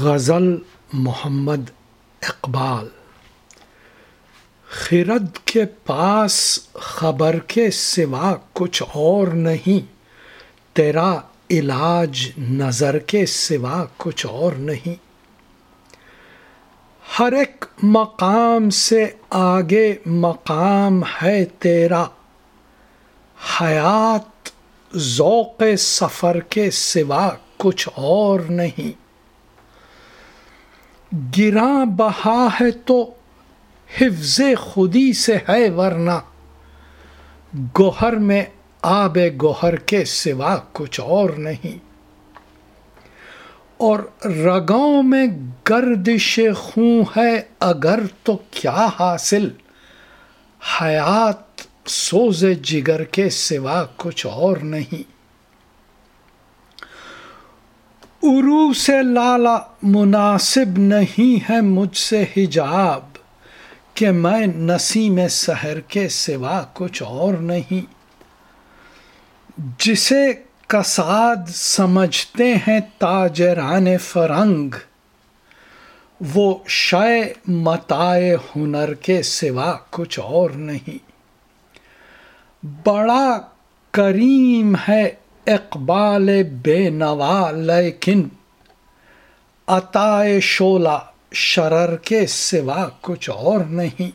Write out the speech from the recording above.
غزل محمد اقبال۔ خرد کے پاس خبر کے سوا کچھ اور نہیں، تیرا علاج نظر کے سوا کچھ اور نہیں۔ ہر ایک مقام سے آگے مقام ہے تیرا۔ حیات ذوق سفر کے سوا کچھ اور نہیں۔ گراں بہا ہے تو حفظ خودی سے ہے ورنہ۔ گوہر میں آب گوہر کے سوا کچھ اور نہیں۔ اور رگوں میں گردش خون ہے اگر تو کیا حاصل؟ حیات سوز جگر کے سوا کچھ اور نہیں۔ عرو سے لالا مناسب نہیں ہے مجھ سے حجاب کہ میں نسیم سحر کے سوا کچھ اور نہیں۔ جسے کساد سمجھتے ہیں تاجران فرنگ، وہ شے متائے ہنر کے سوا کچھ اور نہیں۔ بڑا کریم ہے اقبال بے نوا لیکن عطائے شولا شرر کے سوا کچھ اور نہیں۔